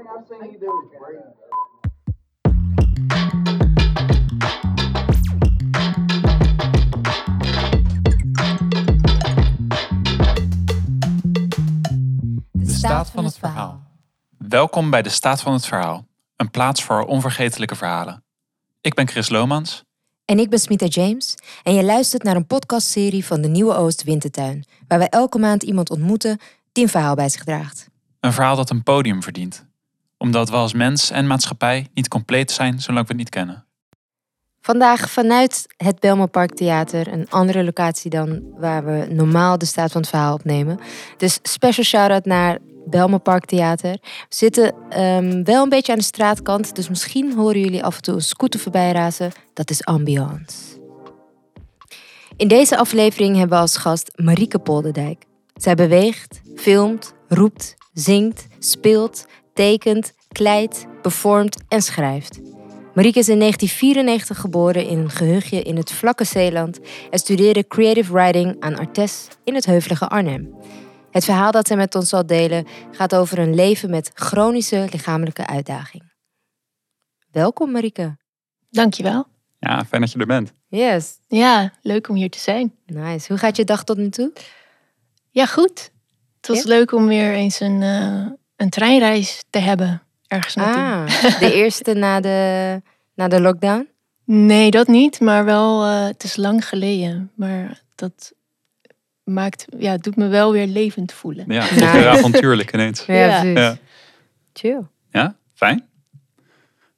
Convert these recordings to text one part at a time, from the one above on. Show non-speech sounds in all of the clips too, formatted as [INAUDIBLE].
De staat van het verhaal. Welkom bij de Staat van het Verhaal, een plaats voor onvergetelijke verhalen. Ik ben Chris Lomans. En ik ben Smita James en je luistert naar een podcastserie van de Nieuwe Oost Wintertuin, waar wij elke maand iemand ontmoeten die een verhaal bij zich draagt. Een verhaal dat een podium verdient, omdat we als mens en maatschappij niet compleet zijn zolang we het niet kennen. Vandaag vanuit het Belma Park Theater, een andere locatie dan waar we normaal de staat van het verhaal opnemen. Dus special shout-out naar Belma Park Theater. We zitten ehm, wel een beetje aan de straatkant, dus misschien horen jullie af en toe een scooter voorbij razen. Dat is ambiance. In deze aflevering hebben we als gast Marieke Polderdijk. Zij beweegt, filmt, roept, zingt, speelt, tekent, kleidt, performt en schrijft. Marieke is in 1994 geboren in een gehuchtje in het vlakke Zeeland en studeerde creative writing aan Artes in het heuvelige Arnhem. Het verhaal dat zij met ons zal delen gaat over een leven met chronische lichamelijke uitdaging. Welkom Marieke. Dankjewel. Ja, fijn dat je er bent. Yes, Ja, leuk om hier te zijn. nice. Hoe gaat je dag tot nu toe? Ja, goed. Het was Ja? leuk om weer eens een, eh, een treinreis te hebben. Ergens naartoe. Ah, [LAUGHS] de eerste na de, na de lockdown? Nee, dat niet. Maar wel, eh, het is lang geleden. Maar dat maakt, ja, het doet me wel weer levend voelen. Ja, [LAUGHS] het is weer avontuurlijk ineens. Ja. precies. Ja. Chill. Ja, fijn.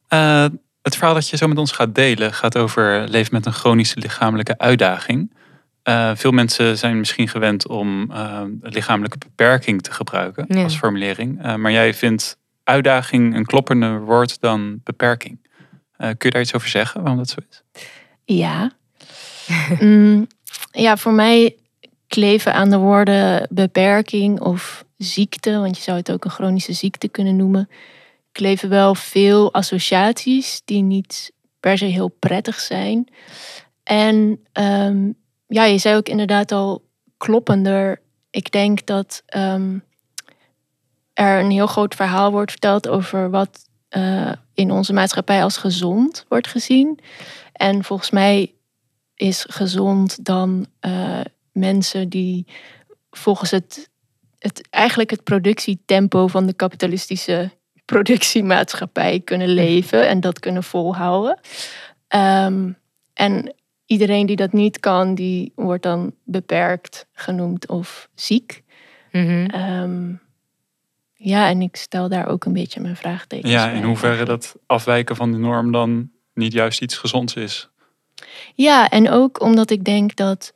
Eh, het verhaal dat je zo met ons gaat delen gaat over leven met een chronische lichamelijke uitdaging. Eh, veel mensen zijn misschien gewend om eh, lichamelijke beperking te gebruiken Ja. als formulering. Eh, maar jij vindt uitdaging een kloppender woord dan beperking. Kun je daar iets over zeggen waarom dat zo is? Ja. [LAUGHS] Mm, ja, voor mij kleven aan de woorden beperking of ziekte, want je zou het ook een chronische ziekte kunnen noemen, kleven wel veel associaties die niet per se heel prettig zijn. En ehm, ja, je zei ook inderdaad al kloppender. Ik denk dat ehm, er een heel groot verhaal wordt verteld over wat eh, in onze maatschappij als gezond wordt gezien. En volgens mij is gezond dan eh, mensen die volgens het, het eigenlijk het productietempo van de kapitalistische productiemaatschappij kunnen leven en dat kunnen volhouden. Ehm, en iedereen die dat niet kan, die wordt dan beperkt genoemd of ziek. Mhm. Ehm, ja, en ik stel daar ook een beetje mijn vraagtekens Ja, bij in hoeverre eigenlijk. dat afwijken van de norm dan niet juist iets gezonds is. Ja, en ook omdat ik denk dat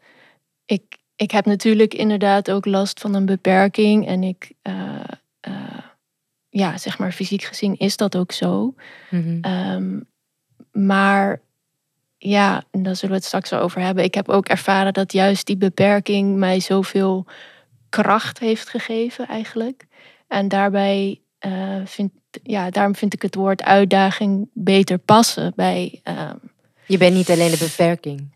ik, ik heb natuurlijk inderdaad ook last van een beperking. En ik, eh, eh, ja, zeg maar fysiek gezien is dat ook zo. Mhm. Ehm, maar ja, en daar zullen we het straks wel over hebben. Ik heb ook ervaren dat juist die beperking mij zoveel kracht heeft gegeven eigenlijk. En daarbij eh, vind, ja, daarom vind ik het woord uitdaging beter passen bij... ehm, Je bent niet alleen de beperking.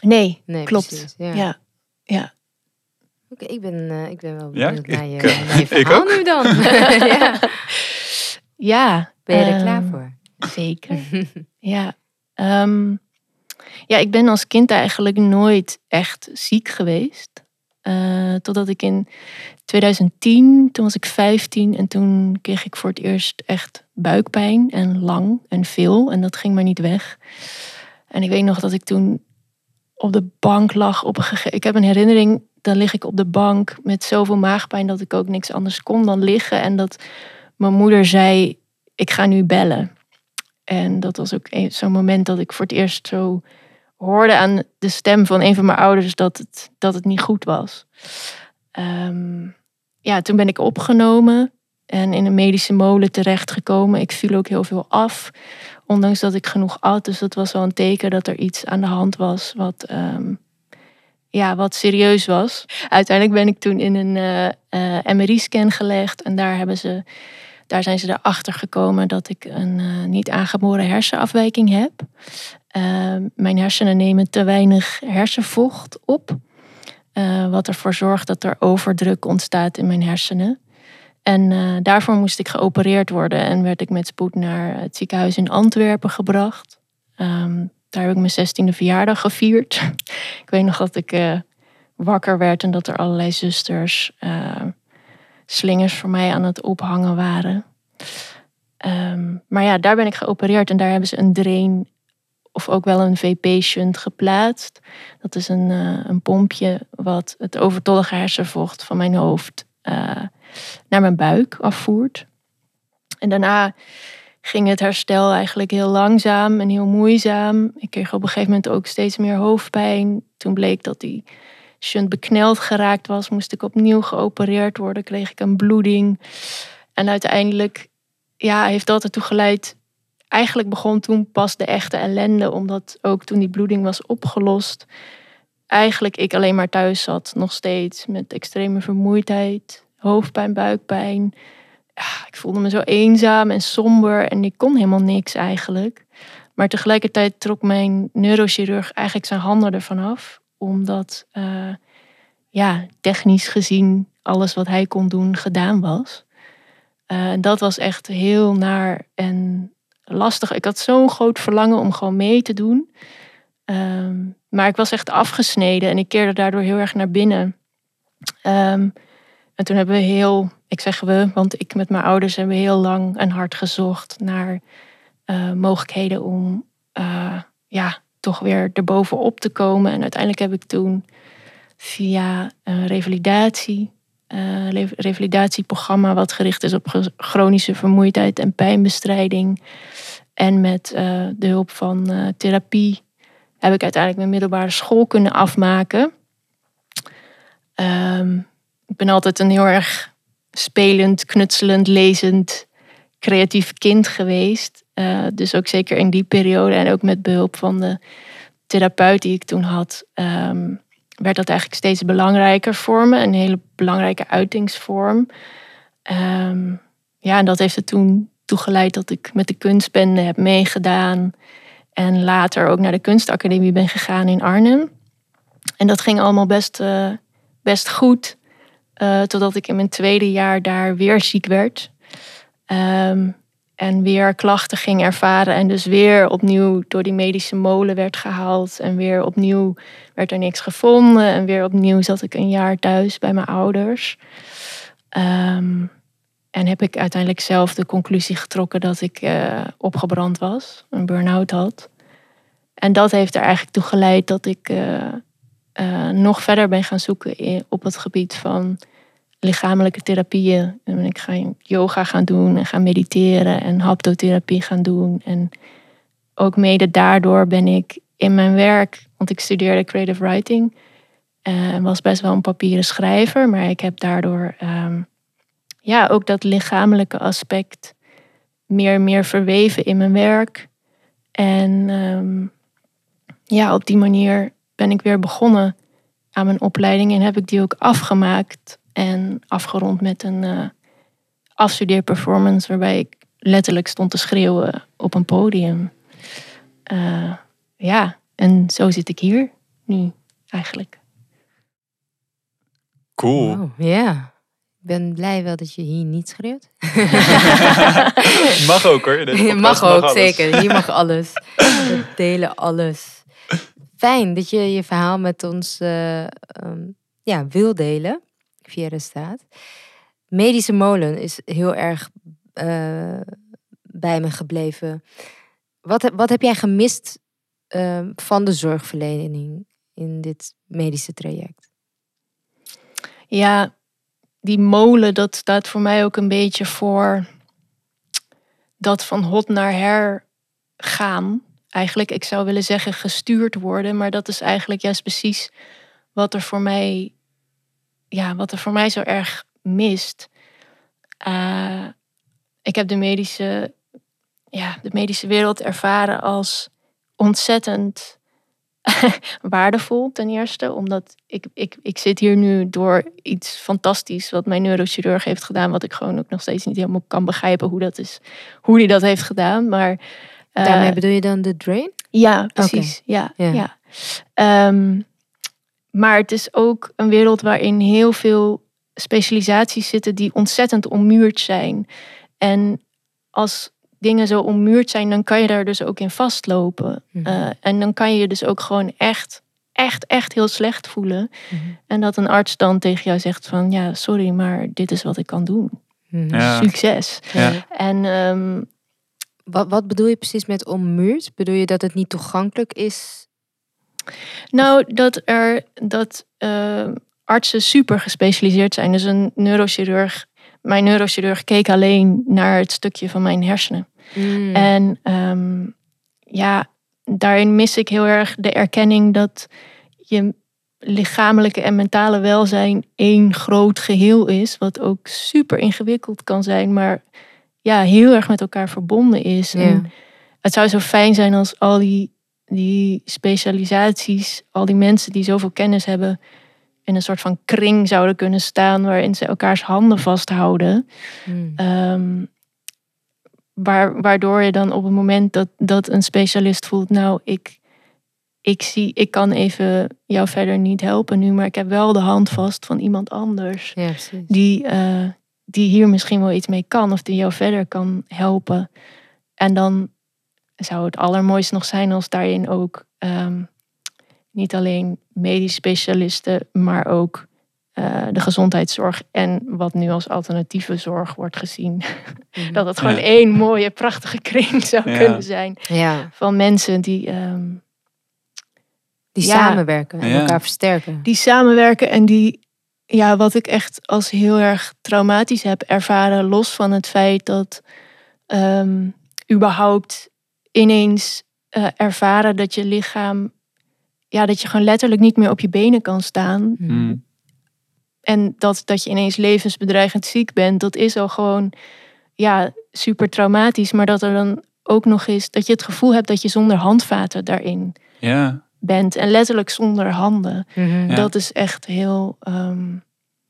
nee, Nee, klopt. precies, ja. ja. ja. Oké, ik, ben, eh, ik ben wel Ja, benieuwd naar, je, ik, eh, naar je [LAUGHS] ik verhaal ook. nu dan. [LAUGHS] ja. Ja. Ben je er ehm, klaar voor? Zeker. [LAUGHS] ja. Ehm, ja, ik ben als kind eigenlijk nooit echt ziek geweest. Eh, totdat ik in 2010, toen was ik 15 en toen kreeg ik voor het eerst echt buikpijn en lang en veel. En dat ging maar niet weg. En ik weet nog dat ik toen op de bank lag op een Ik heb een herinnering, dan lig ik op de bank met zoveel maagpijn dat ik ook niks anders kon dan liggen. En dat mijn moeder zei, ik ga nu bellen. En dat was ook zo'n moment dat ik voor het eerst zo hoorde aan de stem van een van mijn ouders dat het, dat het niet goed was. Ehm, ja, toen ben ik opgenomen en in een medische molen terechtgekomen. Ik viel ook heel veel af, ondanks dat ik genoeg at. Dus dat was wel een teken dat er iets aan de hand was wat, ehm, ja, wat serieus was. Uiteindelijk ben ik toen in een eh, eh, MRI-scan gelegd en daar hebben ze daar zijn ze erachter gekomen dat ik een eh, niet aangeboren hersenafwijking heb. Ehm, mijn hersenen nemen te weinig hersenvocht op. eh, wat ervoor zorgt dat er overdruk ontstaat in mijn hersenen. En eh, daarvoor moest ik geopereerd worden en werd ik met spoed naar het ziekenhuis in Antwerpen gebracht. Ehm, daar heb ik mijn zestiende verjaardag gevierd. [LAUGHS] ik weet nog dat ik uh, wakker werd en dat er allerlei zusters slingers voor mij aan het ophangen waren. Um, maar ja, daar ben ik geopereerd en daar hebben ze een drain of ook wel een VP-shunt geplaatst. Dat is een, uh, een pompje wat het overtollige hersenvocht van mijn hoofd naar mijn buik afvoert. En daarna ging het herstel eigenlijk heel langzaam en heel moeizaam. Ik kreeg op een gegeven moment ook steeds meer hoofdpijn. Toen bleek dat die shunt bekneld geraakt was, moest ik opnieuw geopereerd worden, kreeg ik een bloeding. En uiteindelijk ja, heeft dat ertoe geleid. Eigenlijk begon toen pas de echte ellende, omdat ook toen die bloeding was opgelost, eigenlijk ik alleen maar thuis zat, nog steeds met extreme vermoeidheid, hoofdpijn, buikpijn. Ik voelde me zo eenzaam en somber en ik kon helemaal niks eigenlijk. Maar tegelijkertijd trok mijn neurochirurg eigenlijk zijn handen ervan af. Omdat uh, ja, technisch gezien alles wat hij kon doen gedaan was. Uh, dat was echt heel naar en lastig. Ik had zo'n groot verlangen om gewoon mee te doen. Um, maar ik was echt afgesneden en ik keerde daardoor heel erg naar binnen. Um, en toen hebben we heel, ik zeg we, want ik met mijn ouders hebben heel lang en hard gezocht naar uh, mogelijkheden om uh, ja, toch weer erbovenop te komen. En uiteindelijk heb ik toen via een revalidatie, uh, revalidatieprogramma wat gericht is op chronische vermoeidheid en pijnbestrijding. En met de hulp van therapie heb ik uiteindelijk mijn middelbare school kunnen afmaken. Um, ik ben altijd een heel erg spelend, knutselend, lezend, creatief kind geweest. Uh, dus ook zeker in die periode en ook met behulp van de therapeut die ik toen had, um, werd dat eigenlijk steeds belangrijker voor me. Een hele belangrijke uitingsvorm. Um, ja, en dat heeft er toen toegeleid dat ik met de kunstbende heb meegedaan. En later ook naar de kunstacademie ben gegaan in Arnhem. En dat ging allemaal best, uh, best goed. Uh, totdat ik in mijn tweede jaar daar weer ziek werd. Um, en weer klachten ging ervaren. En dus weer opnieuw door die medische molen werd gehaald. En weer opnieuw werd er niks gevonden. En weer opnieuw zat ik een jaar thuis bij mijn ouders. Um, en heb ik uiteindelijk zelf de conclusie getrokken dat ik uh, opgebrand was. Een burn-out had. En dat heeft er eigenlijk toe geleid dat ik uh, uh, nog verder ben gaan zoeken in, op het gebied van lichamelijke therapieën. En ik ga yoga gaan doen en gaan mediteren en haptotherapie gaan doen. En ook mede daardoor ben ik in mijn werk, want ik studeerde creative writing en was best wel een papieren schrijver, maar ik heb daardoor um, ja, ook dat lichamelijke aspect meer en meer verweven in mijn werk. En um, ja, op die manier ben ik weer begonnen aan mijn opleiding en heb ik die ook afgemaakt en afgerond met een uh, afstudeerperformance waarbij ik letterlijk stond te schreeuwen op een podium. Uh, ja, en zo zit ik hier nu eigenlijk. Cool. Wow, ja. Ik ben blij wel dat je hier niet schreeuwt. [LAUGHS] mag ook hoor. Je [LAUGHS] mag ook, mag zeker. Hier mag alles. We delen alles fijn dat je je verhaal met ons uh, um, ja, wil delen via de staat. Medische molen is heel erg uh, bij me gebleven. Wat, wat heb jij gemist uh, van de zorgverlening in dit medische traject? Ja, die molen, dat staat voor mij ook een beetje voor dat van hot naar her gaan eigenlijk, ik zou willen zeggen, gestuurd worden. Maar dat is eigenlijk juist precies wat er voor mij, ja, wat er voor mij zo erg mist. Uh, ik heb de medische, ja, de medische wereld ervaren als ontzettend [LAUGHS] waardevol ten eerste. Omdat ik, ik, ik zit hier nu door iets fantastisch wat mijn neurochirurg heeft gedaan. Wat ik gewoon ook nog steeds niet helemaal kan begrijpen hoe dat is. Hoe hij dat heeft gedaan. Maar Daarmee eh, bedoel je dan de drain? Ja, precies. Ja, ja. ja. Um, maar het is ook een wereld waarin heel veel specialisaties zitten die ontzettend ommuurd zijn. En als dingen zo ommuurd zijn, dan kan je daar dus ook in vastlopen. Mhm. Eh, en dan kan je je dus ook gewoon echt, echt, echt heel slecht voelen. Mhm. En dat een arts dan tegen jou zegt van, ja, sorry, maar dit is wat ik kan doen. Mhm. Ja. Succes. Ja. En ehm, Wat, wat bedoel je precies met ommuurd? Bedoel je dat het niet toegankelijk is? Nou, dat er dat eh, artsen super gespecialiseerd zijn. Dus een neurochirurg, mijn neurochirurg keek alleen naar het stukje van mijn hersenen. Mm. En ehm, ja, daarin mis ik heel erg de erkenning dat je lichamelijke en mentale welzijn één groot geheel is, wat ook super ingewikkeld kan zijn, maar ja, heel erg met elkaar verbonden is. Ja. En het zou zo fijn zijn als al die, die specialisaties, al die mensen die zoveel kennis hebben, in een soort van kring zouden kunnen staan waarin ze elkaars handen vasthouden. Mm. Ehm, waar, waardoor je dan op het moment dat, dat een specialist voelt, nou, ik, ik zie, ik kan even jou verder niet helpen nu, maar ik heb wel de hand vast van iemand anders Ja, die, eh, die hier misschien wel iets mee kan of die jou verder kan helpen. En dan zou het allermooiste nog zijn als daarin ook ehm, niet alleen medisch specialisten, maar ook eh, de gezondheidszorg en wat nu als alternatieve zorg wordt gezien. Mhm. [LAUGHS] Dat het gewoon Ja. één mooie, prachtige kring zou Ja. kunnen zijn Ja, van mensen die, ehm, die Ja. samenwerken en Ja. elkaar versterken. die samenwerken en die, ja, wat ik echt als heel erg traumatisch heb ervaren, los van het feit dat ehm, überhaupt ineens eh, ervaren dat je lichaam, ja, dat je gewoon letterlijk niet meer op je benen kan staan. Mhm. Mm. En dat, dat je ineens levensbedreigend ziek bent, dat is al gewoon ja, super traumatisch. Maar dat er dan ook nog is dat je het gevoel hebt dat je zonder handvaten daarin Ja. bent. En letterlijk zonder handen. Mhm. Ja. Dat is echt heel. ehm,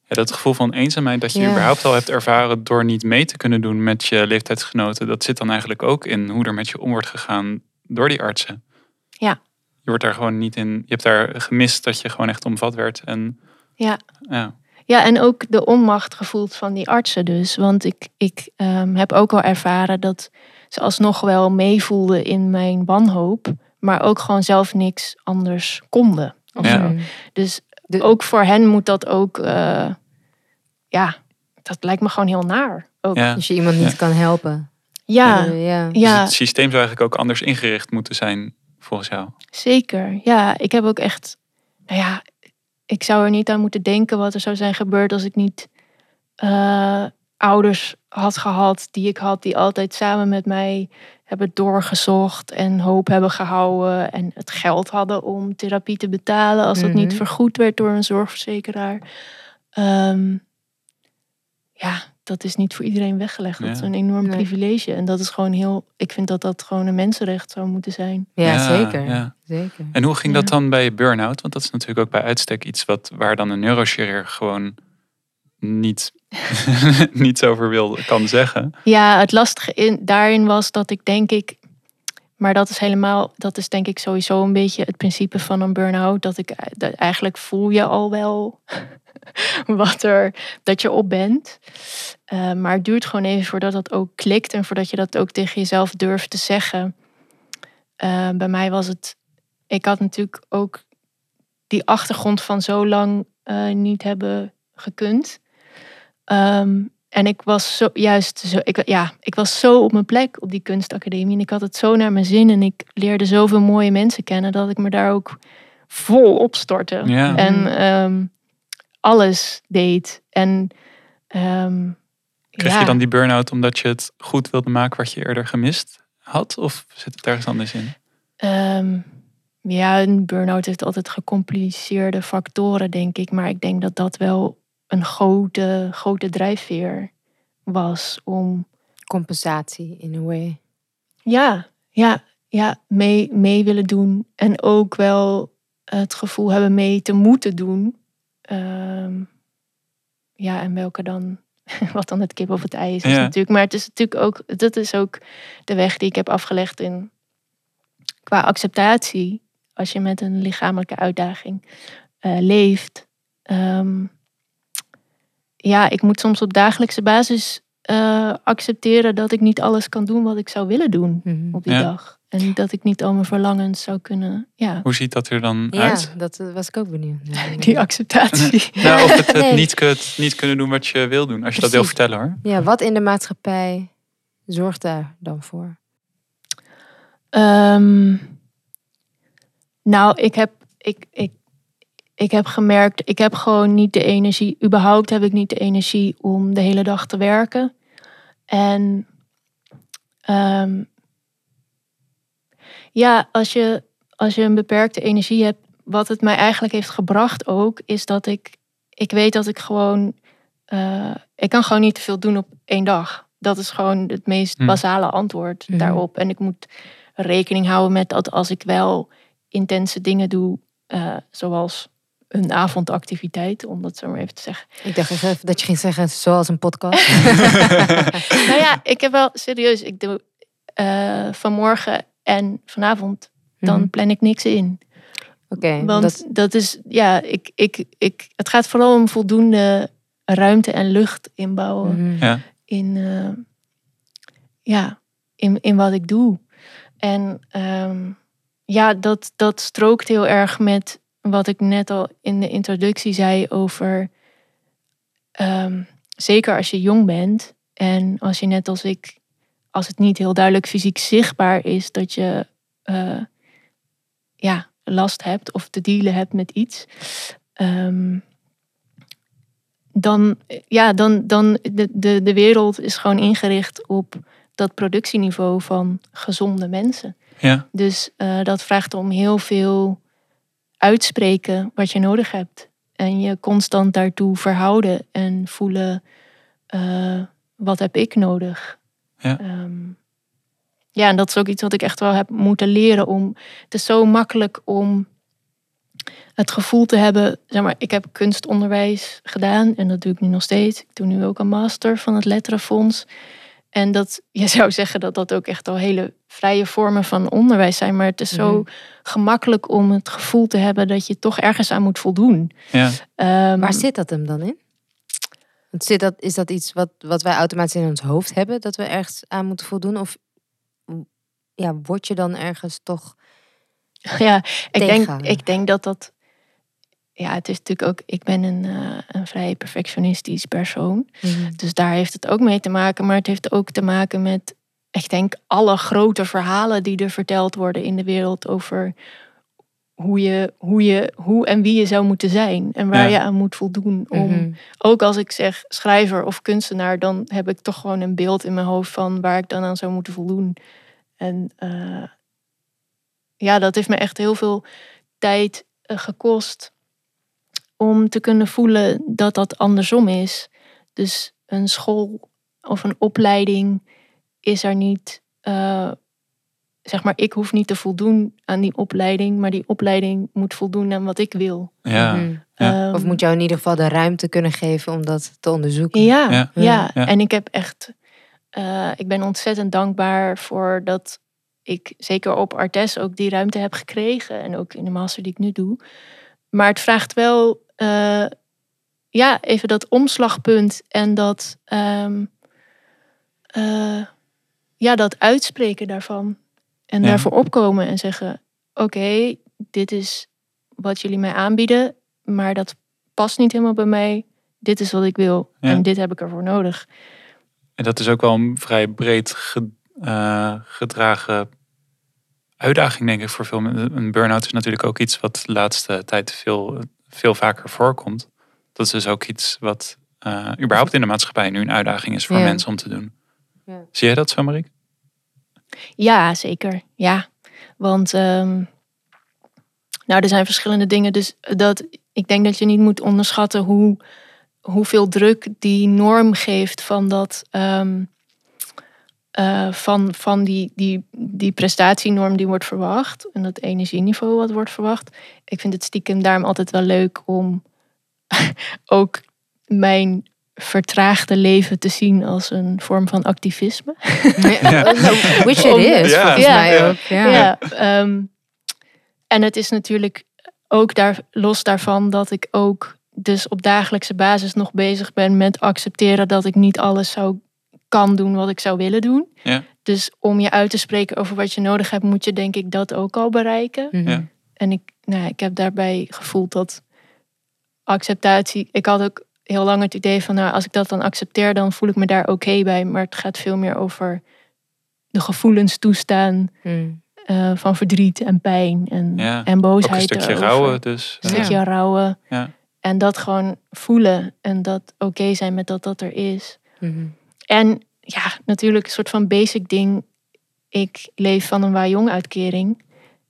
Ja, dat gevoel van eenzaamheid dat je Ja. überhaupt al hebt ervaren door niet mee te kunnen doen met je leeftijdsgenoten, dat zit dan eigenlijk ook in hoe er met je om wordt gegaan door die artsen. Ja. Je wordt daar gewoon niet in, je hebt daar gemist dat je gewoon echt omvat werd. En Ja. ja, Ja, en ook de onmacht gevoeld van die artsen dus. Want ik, ik ehm, heb ook al ervaren dat ze alsnog wel meevoelden in mijn wanhoop. Maar ook gewoon zelf niks anders konden. Ja. Dus De- ook voor hen moet dat ook... eh, ja, dat lijkt me gewoon heel naar. Ook. ja. Als je iemand niet Ja. kan helpen. Ja, ja. Dus ja het systeem zou eigenlijk ook anders ingericht moeten zijn volgens jou. zeker. Ja, ik heb ook echt... Nou ja, ik zou er niet aan moeten denken wat er zou zijn gebeurd als ik niet eh, ouders had gehad die ik had, die altijd samen met mij hebben doorgezocht en hoop hebben gehouden en het geld hadden om therapie te betalen als dat niet Mhm. vergoed werd door een zorgverzekeraar. Ehm, ja, dat is niet voor iedereen weggelegd. Dat is een enorm Nee. privilege. En dat is gewoon heel. Ik vind dat dat gewoon een mensenrecht zou moeten zijn. Ja, zeker. ja. zeker. En hoe ging dat dan bij je burn-out? Want dat is natuurlijk ook bij uitstek iets wat, waar dan een neurochirurg gewoon niet, [LAUGHS] niets over wil, kan zeggen. Ja, het lastige in, daarin was dat ik denk ik. Maar dat is helemaal, dat is denk ik sowieso een beetje het principe van een burn-out. Dat ik dat eigenlijk voel je al wel [LAUGHS] wat er, dat je op bent. Eh, maar het duurt gewoon even voordat dat ook klikt en voordat je dat ook tegen jezelf durft te zeggen. Eh, bij mij was het, ik had natuurlijk ook die achtergrond van zo lang eh, niet hebben gekund. Ehm, en ik was zo, juist zo, ik, ja, ik was zo op mijn plek op die kunstacademie. En ik had het zo naar mijn zin. En ik leerde zoveel mooie mensen kennen dat ik me daar ook vol op stortte. Ja. En ehm, alles deed. En ehm, Kreeg ja. je dan die burn-out omdat je het goed wilde maken wat je eerder gemist had? Of zit het ergens anders in? Ehm, ja, een burn-out heeft altijd gecompliceerde factoren, denk ik. Maar ik denk dat dat wel een grote, grote drijfveer was om Compensatie in a way. ja, ja, ja mee, mee willen doen. En ook wel het gevoel hebben mee te moeten doen. Ehm, ja, en welke dan, [LAUGHS] wat dan het kip of het ei is, is Ja. natuurlijk. Maar het is natuurlijk ook, dat is ook de weg die ik heb afgelegd in qua acceptatie. Als je met een lichamelijke uitdaging eh, leeft. Ehm, ja, ik moet soms op dagelijkse basis eh, accepteren dat ik niet alles kan doen wat ik zou willen doen Mhm. op die Ja. dag. En dat ik niet al mijn verlangens zou kunnen, ja, Hoe ziet dat er dan Ja, uit? dat eh, was ik ook benieuwd. [LAUGHS] die acceptatie. [LAUGHS] Nou, of het, het Nee. niet, kunt, niet kunnen doen wat je wil doen. Als je dat wil vertellen hoor. Ja, wat in de maatschappij zorgt daar dan voor? Ehm, nou, ik heb, ik, ik, ik heb gemerkt, ik heb gewoon niet de energie, überhaupt heb ik niet de energie om de hele dag te werken. En ehm, ja, als je, als je een beperkte energie hebt, wat het mij eigenlijk heeft gebracht ook, is dat ik, ik weet dat ik gewoon, eh, ik kan gewoon niet te veel doen op één dag. Dat is gewoon het meest Hm. basale antwoord Mhm. daarop. En ik moet rekening houden met dat als ik wel intense dingen doe, eh, zoals een avondactiviteit, om dat zo maar even te zeggen. Ik dacht even dat je ging zeggen, zoals een podcast. [LAUGHS] [LAUGHS] nou ja, ik heb wel serieus, ik doe eh, vanmorgen en vanavond, dan Mhm. plan ik niks in. Oké, Want dat, dat, is, ja, ik, ik, ik, het gaat vooral om voldoende ruimte en lucht inbouwen mhm. Ja. in, eh, ja, in, in wat ik doe. En ehm, ja, dat, dat strookt heel erg met wat ik net al in de introductie zei over, ehm, zeker als je jong bent en als je net als ik, als het niet heel duidelijk fysiek zichtbaar is dat je eh, ja, last hebt of te dealen hebt met iets. ehm, dan, ja, dan, dan de, de, de wereld is gewoon ingericht op dat productieniveau van gezonde mensen. Ja. Dus eh, dat vraagt om heel veel uitspreken wat je nodig hebt. En je constant daartoe verhouden en voelen, eh, wat heb ik nodig? Ja. Ehm, ja, en dat is ook iets wat ik echt wel heb moeten leren om. Het is zo makkelijk om het gevoel te hebben. Zeg maar, ik heb kunstonderwijs gedaan en dat doe ik nu nog steeds. Ik doe nu ook een master van het Letterenfonds. En dat, je zou zeggen dat dat ook echt al hele vrije vormen van onderwijs zijn. Maar het is zo Mhm. gemakkelijk om het gevoel te hebben dat je toch ergens aan moet voldoen. Ja. Ehm, Waar zit dat hem dan in? Want zit dat, is dat iets wat, wat wij automatisch in ons hoofd hebben, dat we ergens aan moeten voldoen? Of ja, word je dan ergens toch... [LAUGHS] Ja, ik denk, ik denk dat dat. Ja, het is natuurlijk ook. Ik ben een, eh, een vrij perfectionistisch persoon. Dus daar heeft het ook mee te maken. Maar het heeft ook te maken met. Ik denk alle grote verhalen die er verteld worden in de wereld over hoe je, hoe je, hoe en wie je zou moeten zijn en waar Ja. je aan moet voldoen. Om, Mhm. Ook als ik zeg schrijver of kunstenaar, dan heb ik toch gewoon een beeld in mijn hoofd van waar ik dan aan zou moeten voldoen. En eh, ja, dat heeft me echt heel veel tijd eh, gekost om te kunnen voelen dat dat andersom is. Dus een school of een opleiding is er niet. eh, zeg maar, ik hoef niet te voldoen aan die opleiding, maar die opleiding moet voldoen aan wat ik wil. Ja. Mhm. Ja. Of Ehm, moet jou in ieder geval de ruimte kunnen geven om dat te onderzoeken? Ja, Ja. ja. Ja. en ik heb echt, eh, ik ben ontzettend dankbaar voor dat ik zeker op Artes ook die ruimte heb gekregen en ook in de master die ik nu doe. Maar het vraagt wel, eh, ja, even dat omslagpunt en dat, ehm, eh, ja, dat uitspreken daarvan en Ja. daarvoor opkomen en zeggen, oké, dit is wat jullie mij aanbieden, maar dat past niet helemaal bij mij. Dit is wat ik wil Ja. en dit heb ik ervoor nodig. En dat is ook wel een vrij breed ge- eh, gedragen uitdaging, denk ik, voor veel mensen. Een burn-out is natuurlijk ook iets wat de laatste tijd veel, veel vaker voorkomt. Dat is dus ook iets wat eh, überhaupt in de maatschappij nu een uitdaging is voor Ja. mensen om te doen. Ja. Zie jij dat zo, Marieke? Ja, zeker. Ja, want ehm, nou, er zijn verschillende dingen. Dus dat ik denk dat je niet moet onderschatten hoe, hoeveel druk die norm geeft van dat. ehm, eh, van van die, die, die prestatienorm die wordt verwacht. En dat energieniveau wat wordt verwacht. Ik vind het stiekem daarom altijd wel leuk om [LAUGHS] ook mijn vertraagde leven te zien als een vorm van activisme. Ja. [LAUGHS] Which it Om- is, Ja. volgens Ja. mij Ja. ook. Ja. Ja, ehm, en het is natuurlijk ook daar, los daarvan dat ik ook dus op dagelijkse basis nog bezig ben met accepteren dat ik niet alles zou kan doen wat ik zou willen doen. Ja. Dus om je uit te spreken over wat je nodig hebt, moet je denk ik dat ook al bereiken. Mhm. Ja. En ik, nou, ja, ik heb daarbij gevoeld dat acceptatie. Ik had ook heel lang het idee van, nou, als ik dat dan accepteer, dan voel ik me daar oké bij. Maar het gaat veel meer over de gevoelens toestaan Mhm. eh, van verdriet en pijn en, Ja, en Ook boosheid. een stukje rouwen dus. Een Ja. stukje rouwen. Ja. En dat gewoon voelen en dat oké zijn met dat dat er is. Mhm. En ja, natuurlijk een soort van basic ding. Ik leef van een Wajong uitkering.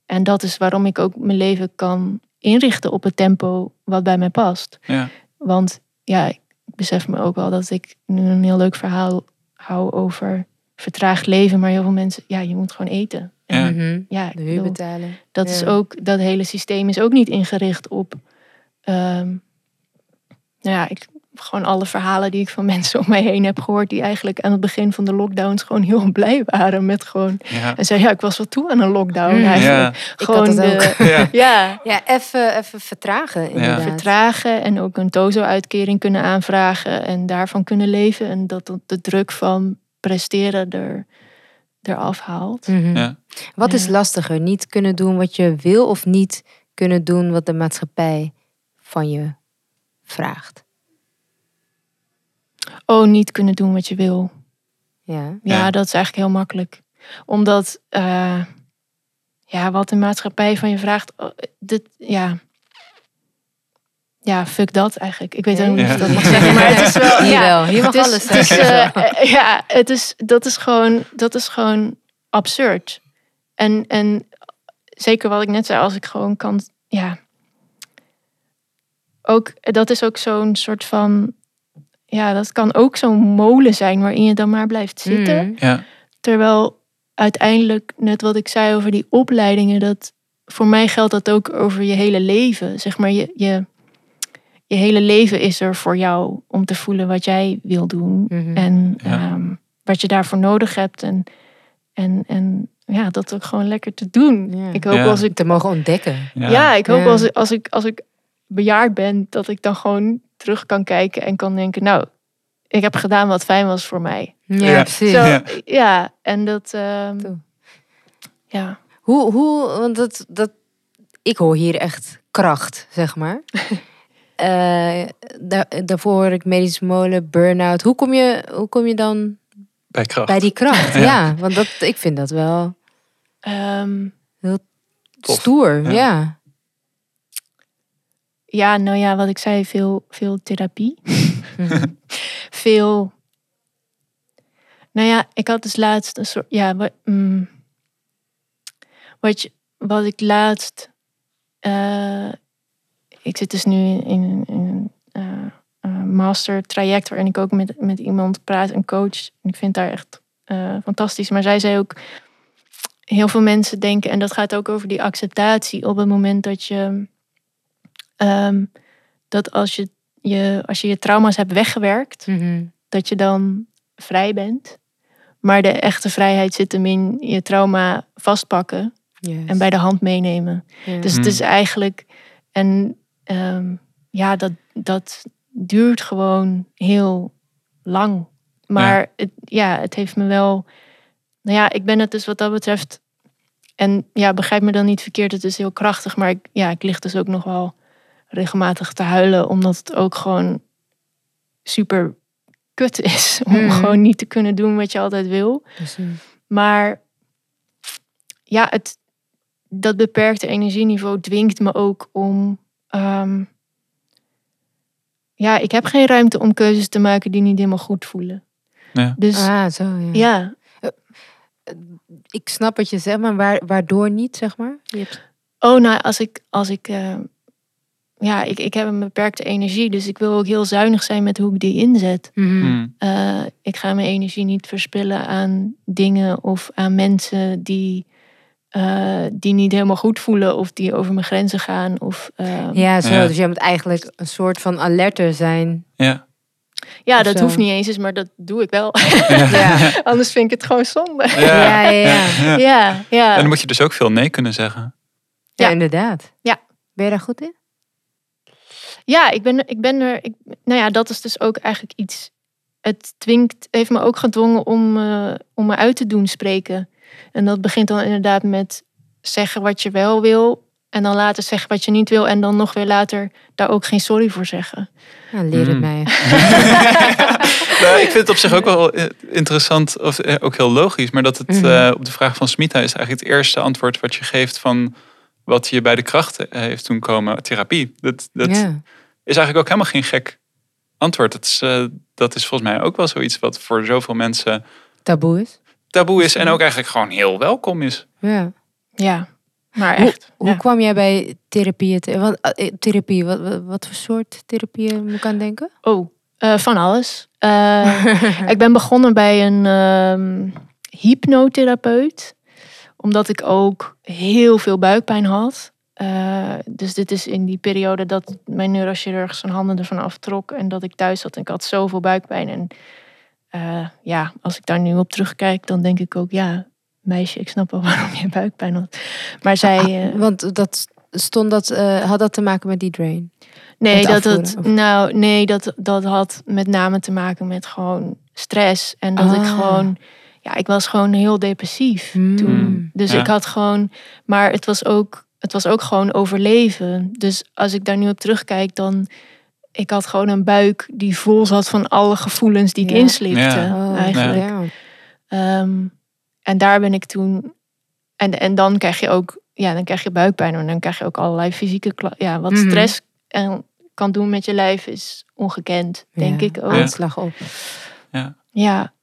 En dat is waarom ik ook mijn leven kan inrichten op het tempo wat bij mij past. Ja. Want ja, ik besef me ook wel dat ik nu een heel leuk verhaal hou over vertraagd leven. Maar heel veel mensen, ja, je moet gewoon eten. En Ja. Mhm. ja, ik De huur betalen. dat is ook, dat hele systeem is ook niet ingericht op, ehm, nou ja, ik, gewoon alle verhalen die ik van [LAUGHS] mensen om mij heen heb gehoord, die eigenlijk aan het begin van de lockdowns gewoon heel [LAUGHS] blij waren met gewoon, Ja. en zei ja, ik was wel toe aan een lockdown Mm. eigenlijk. Ja. Ik Gewoon de. [LAUGHS] Ja. ja, Ja, even, even vertragen inderdaad. vertragen en ook een TOZO-uitkering kunnen aanvragen en daarvan kunnen leven en dat dat de druk van presteren er, eraf haalt. Mhm. Ja. Wat is lastiger? Niet kunnen doen wat je wil of niet kunnen doen wat de maatschappij van je vraagt? Oh, niet kunnen doen wat je wil. Ja. Ja, dat is eigenlijk heel makkelijk. Omdat, eh, ja, wat de maatschappij van je vraagt, oh, dit, ja. Ja, fuck dat eigenlijk. Ik weet ook niet of ik dat mag zeggen, maar het is wel, [LAUGHS] ja. wel. Hier mag Het is, alles het is, zeggen. eh, eh, ja, het is, dat is gewoon, dat is gewoon absurd. En, en zeker wat ik net zei, als ik gewoon kan, ja. Ook, dat is ook zo'n soort van, ja, dat kan ook zo'n molen zijn waarin je dan maar blijft zitten. Mhm. Ja. Terwijl uiteindelijk, net wat ik zei over die opleidingen, dat voor mij geldt dat ook over je hele leven. Zeg maar, je, je, je hele leven is er voor jou om te voelen wat jij wil doen. Mhm. En Ja. ehm, wat je daarvoor nodig hebt. En, en, en ja, dat ook gewoon lekker te doen. Ja. Ik hoop Ja. als ik. Te mogen ontdekken. Ja, ik hoop Ja. Als, ik, als, ik, als ik bejaard ben, dat ik dan gewoon terug kan kijken en kan denken, nou, ik heb gedaan wat fijn was voor mij. Ja, Ja. precies. Zo, Ja. ja. en dat. ehm, ja. Hoe, hoe, want dat, dat, ik hoor hier echt kracht, zeg maar. [LAUGHS] Eh, daar, daarvoor hoor ik medische molen, burn-out. Hoe kom je, hoe kom je dan Bij kracht. bij die kracht? [LAUGHS] Ja. ja. want dat, ik vind dat wel Ehm, Tof. stoer. Ja. Ja. Ja, nou ja, wat ik zei, veel, veel therapie. [LAUGHS] [LAUGHS] Veel. Nou ja, ik had dus laatst een soort. Ja, wat, mm, wat, je, wat ik laatst. eh, ik zit dus nu in, een eh, eh, master traject waarin ik ook met, met iemand praat, een coach. En ik vind daar echt eh, fantastisch. Maar zij zei ook. Heel veel mensen denken, en dat gaat ook over die acceptatie op het moment dat je. Ehm, dat als je je, als je je trauma's hebt weggewerkt, Mhm. dat je dan vrij bent. Maar de echte vrijheid zit hem in je trauma vastpakken en bij de hand meenemen. Ja. Dus het Hmm. is eigenlijk. En ehm, ja, dat, dat duurt gewoon heel lang. Maar Het, ja, het heeft me wel. Nou ja, ik ben het dus wat dat betreft. En ja, begrijp me dan niet verkeerd, het is heel krachtig. Maar ik, ja, ik lig dus ook nog wel regelmatig te huilen, omdat het ook gewoon super kut is. Om Mhm. gewoon niet te kunnen doen wat je altijd wil. Precies. Maar ja, het, dat beperkte energieniveau dwingt me ook om. ehm, ja, ik heb geen ruimte om keuzes te maken die niet helemaal goed voelen. Ja. Dus Ah, zo ja. ja, Ik snap wat je zegt, maar waar, waardoor niet, zeg maar? Je hebt... oh nou, als ik, als ik, eh, ja, ik, ik heb een beperkte energie, dus ik wil ook heel zuinig zijn met hoe ik die inzet. Mhm. Hmm. Eh, ik ga mijn energie niet verspillen aan dingen of aan mensen die, eh, die niet helemaal goed voelen of die over mijn grenzen gaan. Of, ehm, Ja, zo. Ja. Dus jij moet eigenlijk een soort van alerter zijn. Ja. Ja, Of dat zo. hoeft niet eens, maar dat doe ik wel. Ja, [LAUGHS] [LAUGHS] Anders vind ik het gewoon zonde. ja, ja. ja. ja. Ja, ja. En dan moet je dus ook veel nee kunnen zeggen. Ja, Ja. inderdaad. Ja. Ben je daar goed in? Ja, ik ben, ik ben er. Ik, nou ja, dat is dus ook eigenlijk iets. Het dwingt, heeft me ook gedwongen om, eh, om me uit te doen spreken. En dat begint dan inderdaad met zeggen wat je wel wil. En dan later zeggen wat je niet wil. En dan nog weer later daar ook geen sorry voor zeggen. Ja, leer het mij. [LAUGHS] Nou, ik vind het op zich ook wel interessant, of eh, ook heel logisch. Maar dat het Mhm. eh, op de vraag van Smita is eigenlijk het eerste antwoord wat je geeft van wat je bij de krachten eh, heeft doen komen, therapie. Dat, dat ja. is eigenlijk ook helemaal geen gek antwoord. Dat is, eh, dat is volgens mij ook wel zoiets wat voor zoveel mensen Taboe is. taboe is en ook eigenlijk gewoon heel welkom is. Ja. Ja, maar Hoe, echt. hoe ja. kwam jij bij therapie? eh, therapie, wat, wat, wat voor soort therapie moet ik aan denken? Oh, eh, van alles. Eh, [LAUGHS] ik ben begonnen bij een ehm, hypnotherapeut. Omdat ik ook heel veel buikpijn had. Eh, dus dit is in die periode dat mijn neurochirurg zijn handen ervan aftrok. En dat ik thuis zat en ik had zoveel buikpijn. En eh, ja, als ik daar nu op terugkijk, dan denk ik ook... Ja, meisje, ik snap wel [LAUGHS] waarom je buikpijn had. Maar zij... eh, Ah, Want dat stond dat, eh, had dat te maken met die drain? Nee, dat het, afvoeren, of? nou, nee dat, dat had met name te maken met gewoon stress. En dat ik Ah. gewoon, ja, ik was gewoon heel depressief Hmm. toen. Dus Ja. ik had gewoon, maar het was ook, het was ook gewoon overleven. Dus als ik daar nu op terugkijk, dan, ik had gewoon een buik die vol zat van alle gevoelens die ik Ja. inslipte, Ja. Oh, eigenlijk. ja. Ehm, en daar ben ik toen. En, en dan krijg je ook, ja, dan krijg je buikpijn en dan krijg je ook allerlei fysieke Ja, wat Mhm. stress en kan doen met je lijf is ongekend, denk Ja, ik ook. Ja. Aanslag op. Ja.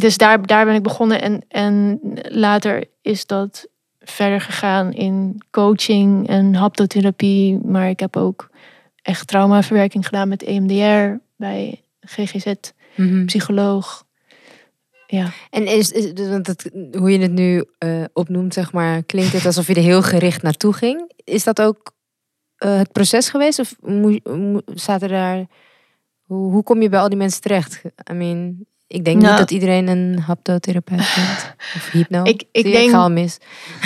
Dus daar, daar ben ik begonnen en, en later is dat verder gegaan in coaching en haptotherapie. Maar ik heb ook echt traumaverwerking gedaan met EMDR bij GGZ, Mhm. psycholoog. Ja. En is, is het, hoe je het nu eh, opnoemt, zeg maar, klinkt het alsof je er heel gericht naartoe ging. Is dat ook eh, het proces geweest? Of moe- moe- zaten daar. Hoe, hoe kom je bij al die mensen terecht? I mean, ik denk Nou. niet dat iedereen een haptotherapeut [LAUGHS] vindt. Of hypno. Ik- ik Zie denk- ga al mis.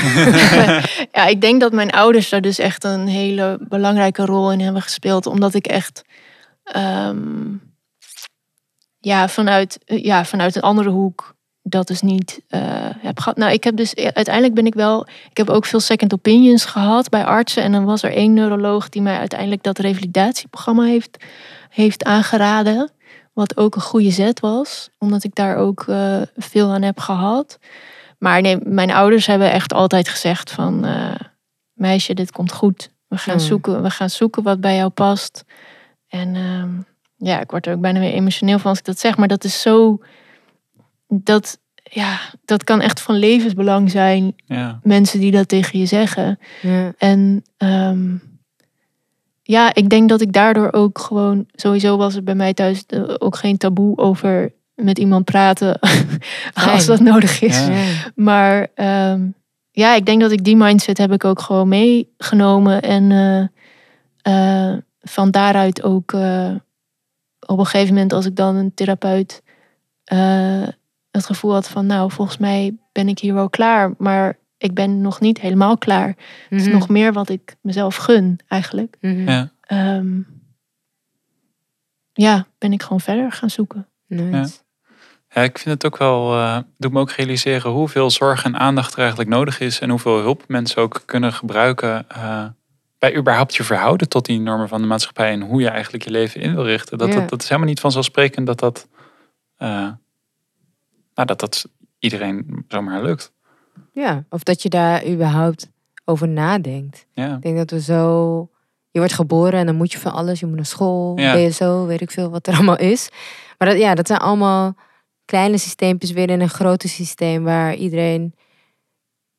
[LAUGHS] ja, ik denk dat mijn ouders daar dus echt een hele belangrijke rol in hebben gespeeld. Omdat ik echt ehm, ja, vanuit, ja, vanuit een andere hoek dat dus niet eh, heb gehad. Nou, ik heb dus uiteindelijk ben ik wel. Ik heb ook veel second opinions gehad bij artsen. En dan was er één neuroloog die mij uiteindelijk dat revalidatieprogramma heeft, heeft aangeraden. Wat ook een goede zet was, omdat ik daar ook eh, veel aan heb gehad. Maar nee, mijn ouders hebben echt altijd gezegd van... eh, meisje, dit komt goed. We gaan, Hmm. zoeken, we gaan zoeken wat bij jou past. En ehm, ja, ik word er ook bijna weer emotioneel van als ik dat zeg. Maar dat is zo... Dat, ja, dat kan echt van levensbelang zijn. Ja. Mensen die dat tegen je zeggen. Ja. En ehm, ja, ik denk dat ik daardoor ook gewoon... Sowieso was het bij mij thuis eh, ook geen taboe over met iemand praten. [LAUGHS] als dat nodig is. Ja. Maar ehm, ja, ik denk dat ik die mindset heb ik ook gewoon meegenomen. En eh, eh, van daaruit ook eh, op een gegeven moment als ik dan een therapeut eh, het gevoel had van nou, volgens mij ben ik hier wel klaar. Maar ik ben nog niet helemaal klaar. Het is Mhm. nog meer wat ik mezelf gun eigenlijk. Mhm. Ja. Ehm, ja, ben ik gewoon verder gaan zoeken. Nice. Ja, ik vind het ook wel, eh doet me ook realiseren hoeveel zorg en aandacht er eigenlijk nodig is. En hoeveel hulp mensen ook kunnen gebruiken eh, bij überhaupt je verhouden tot die normen van de maatschappij. En hoe je eigenlijk je leven in wil richten. Dat, Ja. dat, dat is helemaal niet vanzelfsprekend dat dat, eh, nou, dat, dat iedereen zomaar lukt. Ja, of dat je daar überhaupt over nadenkt. Ja, Ik denk dat we zo. Je wordt geboren en dan moet je van alles. Je moet naar school, Ja. BSO, weet ik veel wat er allemaal is. Maar dat, ja, dat zijn allemaal kleine systeempjes weer in een groter systeem waar iedereen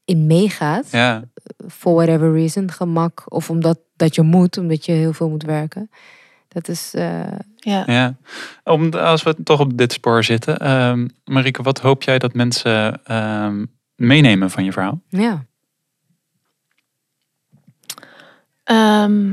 in meegaat. ja, For whatever reason. Gemak of omdat dat je moet, omdat je heel veel moet werken. Dat is. eh, Ja. ja. Om, als we toch op dit spoor zitten. ehm Marike, wat hoop jij dat mensen ehm, meenemen van je verhaal? ja. Ehm,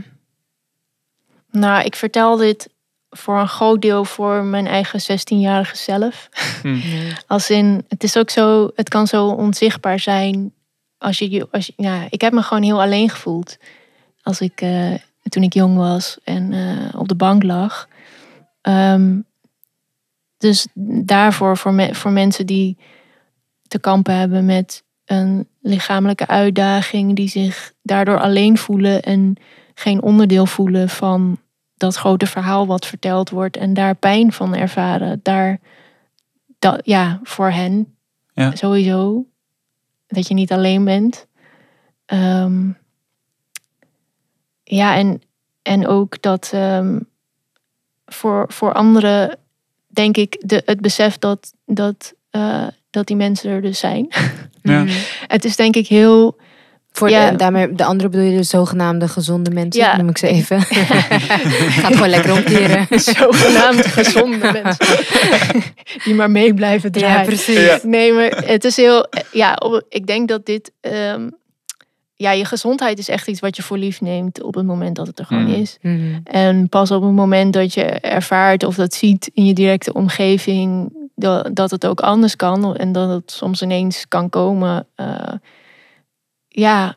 nou, ik vertel dit voor een groot deel voor mijn eigen 16-jarige zelf. Hm. Als in, het is ook zo, het kan zo onzichtbaar zijn. Als je, je- als je, ja, ik heb me gewoon heel alleen gevoeld. Als ik, eh, toen ik jong was en eh, op de bank lag. Ehm, dus daarvoor, voor, me, voor mensen die te kampen hebben met een lichamelijke uitdaging, die zich daardoor alleen voelen en geen onderdeel voelen van dat grote verhaal wat verteld wordt en daar pijn van ervaren. Daar, dat, ja, voor hen Ja. sowieso. Dat je niet alleen bent. Ehm, ja, en, en ook dat ehm, voor, voor anderen, denk ik, de, het besef dat, dat, eh, dat die mensen er dus zijn. [LAUGHS] Ja. Het is denk ik heel. Voor Ja. de, daarmee, de andere bedoel je de zogenaamde gezonde mensen, Ja. noem ik ze even. [LAUGHS] Gaat gewoon lekker omkeren. [LAUGHS] zogenaamd gezonde mensen. Die maar mee blijven draaien. Ja, precies. Ja. Nee, maar het is heel. Ja, op- ik denk dat dit. ehm, ja, je gezondheid is echt iets wat je voor lief neemt op het moment dat het er gewoon Mm. is. Mhm. En pas op het moment dat je ervaart of dat ziet in je directe omgeving, dat, dat het ook anders kan en dat het soms ineens kan komen. eh, ja,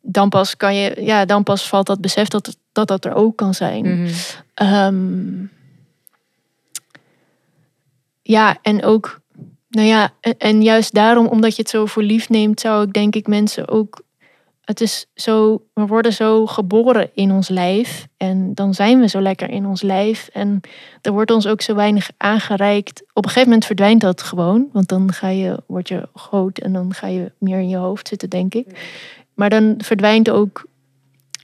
dan pas kan je, ja, dan pas valt dat besef dat dat, dat er ook kan zijn. Mhm. Ehm, ja, en ook, nou ja, en, en juist daarom, omdat je het zo voor lief neemt, zou ik denk ik mensen ook. Het is zo, we worden zo geboren in ons lijf en dan zijn we zo lekker in ons lijf en er wordt ons ook zo weinig aangereikt. Op een gegeven moment verdwijnt dat gewoon, want dan ga je, word je groot en dan ga je meer in je hoofd zitten, denk ik. Maar dan verdwijnt ook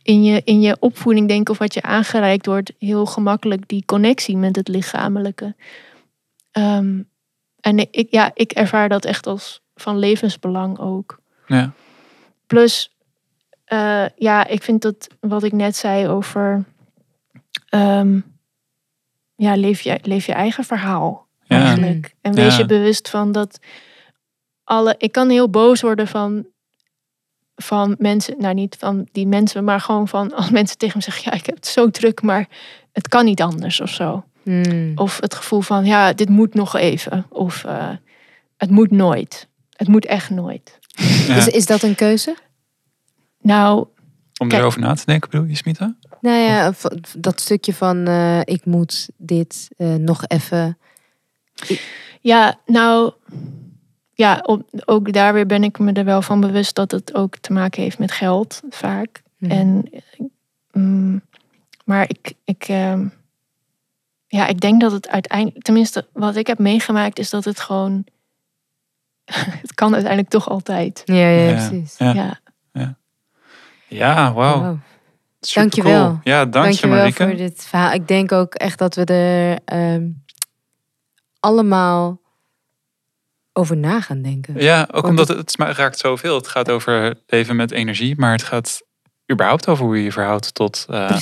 in je, in je opvoeding, denk ik, of wat je aangereikt wordt, heel gemakkelijk die connectie met het lichamelijke. Ehm, en ik, ja, ik ervaar dat echt als van levensbelang ook. Ja. Plus, eh, ja, ik vind dat wat ik net zei over, ehm, ja, leef je, leef je eigen verhaal Ja. eigenlijk. En wees Ja. je bewust van dat alle, ik kan heel boos worden van, van mensen, nou niet van die mensen, maar gewoon van [LAUGHS] als mensen tegen me zeggen, ja, ik heb het zo druk, maar het kan niet anders of zo. Mhm. Of het gevoel van, ja, dit moet nog even. Of eh, het moet nooit. Het moet echt nooit. Ja. Is, is dat een keuze? Nou, Om Kijk. erover na te denken, bedoel je, Smita? Nou ja, dat stukje van eh, ik moet dit eh, nog even. ja, nou, ja, op, ook daar weer ben ik me er wel van bewust dat het ook te maken heeft met geld, vaak. Mhm. En, mm, maar ik, ik, ehm, ja, ik denk dat het uiteindelijk, tenminste wat ik heb meegemaakt, is dat het gewoon, [LAUGHS] het kan uiteindelijk toch altijd. Ja, ja, Ja. precies. Ja. Ja, Ja, wauw. Wow. Super Dankjewel. cool. Ja, dank je Dankjewel Marike. voor dit verhaal. Ik denk ook echt dat we er ehm, allemaal over na gaan denken. Ja, ook Want omdat het, raakt zoveel. Het gaat over leven met energie, maar het gaat überhaupt over hoe je je verhoudt tot eh,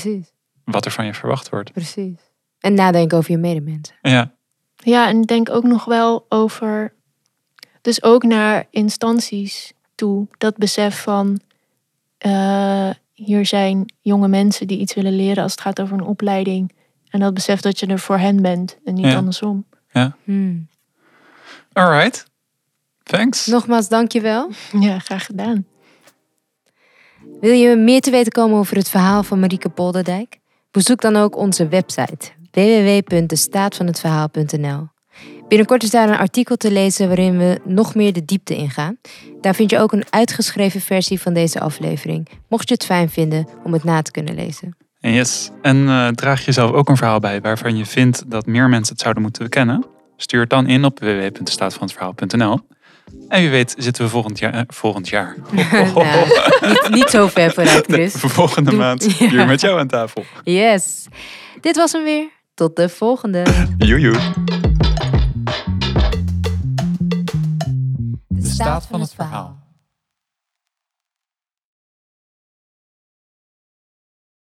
wat er van je verwacht wordt. precies. En nadenken over je medemensen. Ja, Ja, en ik denk ook nog wel over. Dus ook naar instanties toe. Dat besef van. Eh, hier zijn jonge mensen die iets willen leren als het gaat over een opleiding. En dat besef dat je er voor hen bent en niet Ja. andersom. Hmm. alright. Thanks. Nogmaals, dankjewel. Ja, graag gedaan. Wil je meer te weten komen over het verhaal van Marieke Polderdijk? Bezoek dan ook onze website www.destaatvanhetverhaal.nl. Binnenkort is daar een artikel te lezen waarin we nog meer de diepte ingaan. Daar vind je ook een uitgeschreven versie van deze aflevering, mocht je het fijn vinden om het na te kunnen lezen. En yes. En eh, draag jezelf ook een verhaal bij waarvan je vindt dat meer mensen het zouden moeten kennen. Stuur het dan in op www.staatvanhetverhaal.nl. En wie weet zitten we volgend jaar. eh, volgend jaar. [LAUGHS] Nou, niet, niet zo ver vooruit, Chris. [LAUGHS] volgende Doe- maand [LAUGHS] Ja. hier met jou aan tafel. Yes. Dit was hem weer. Tot de volgende. Joejoe. Staat van het verhaal.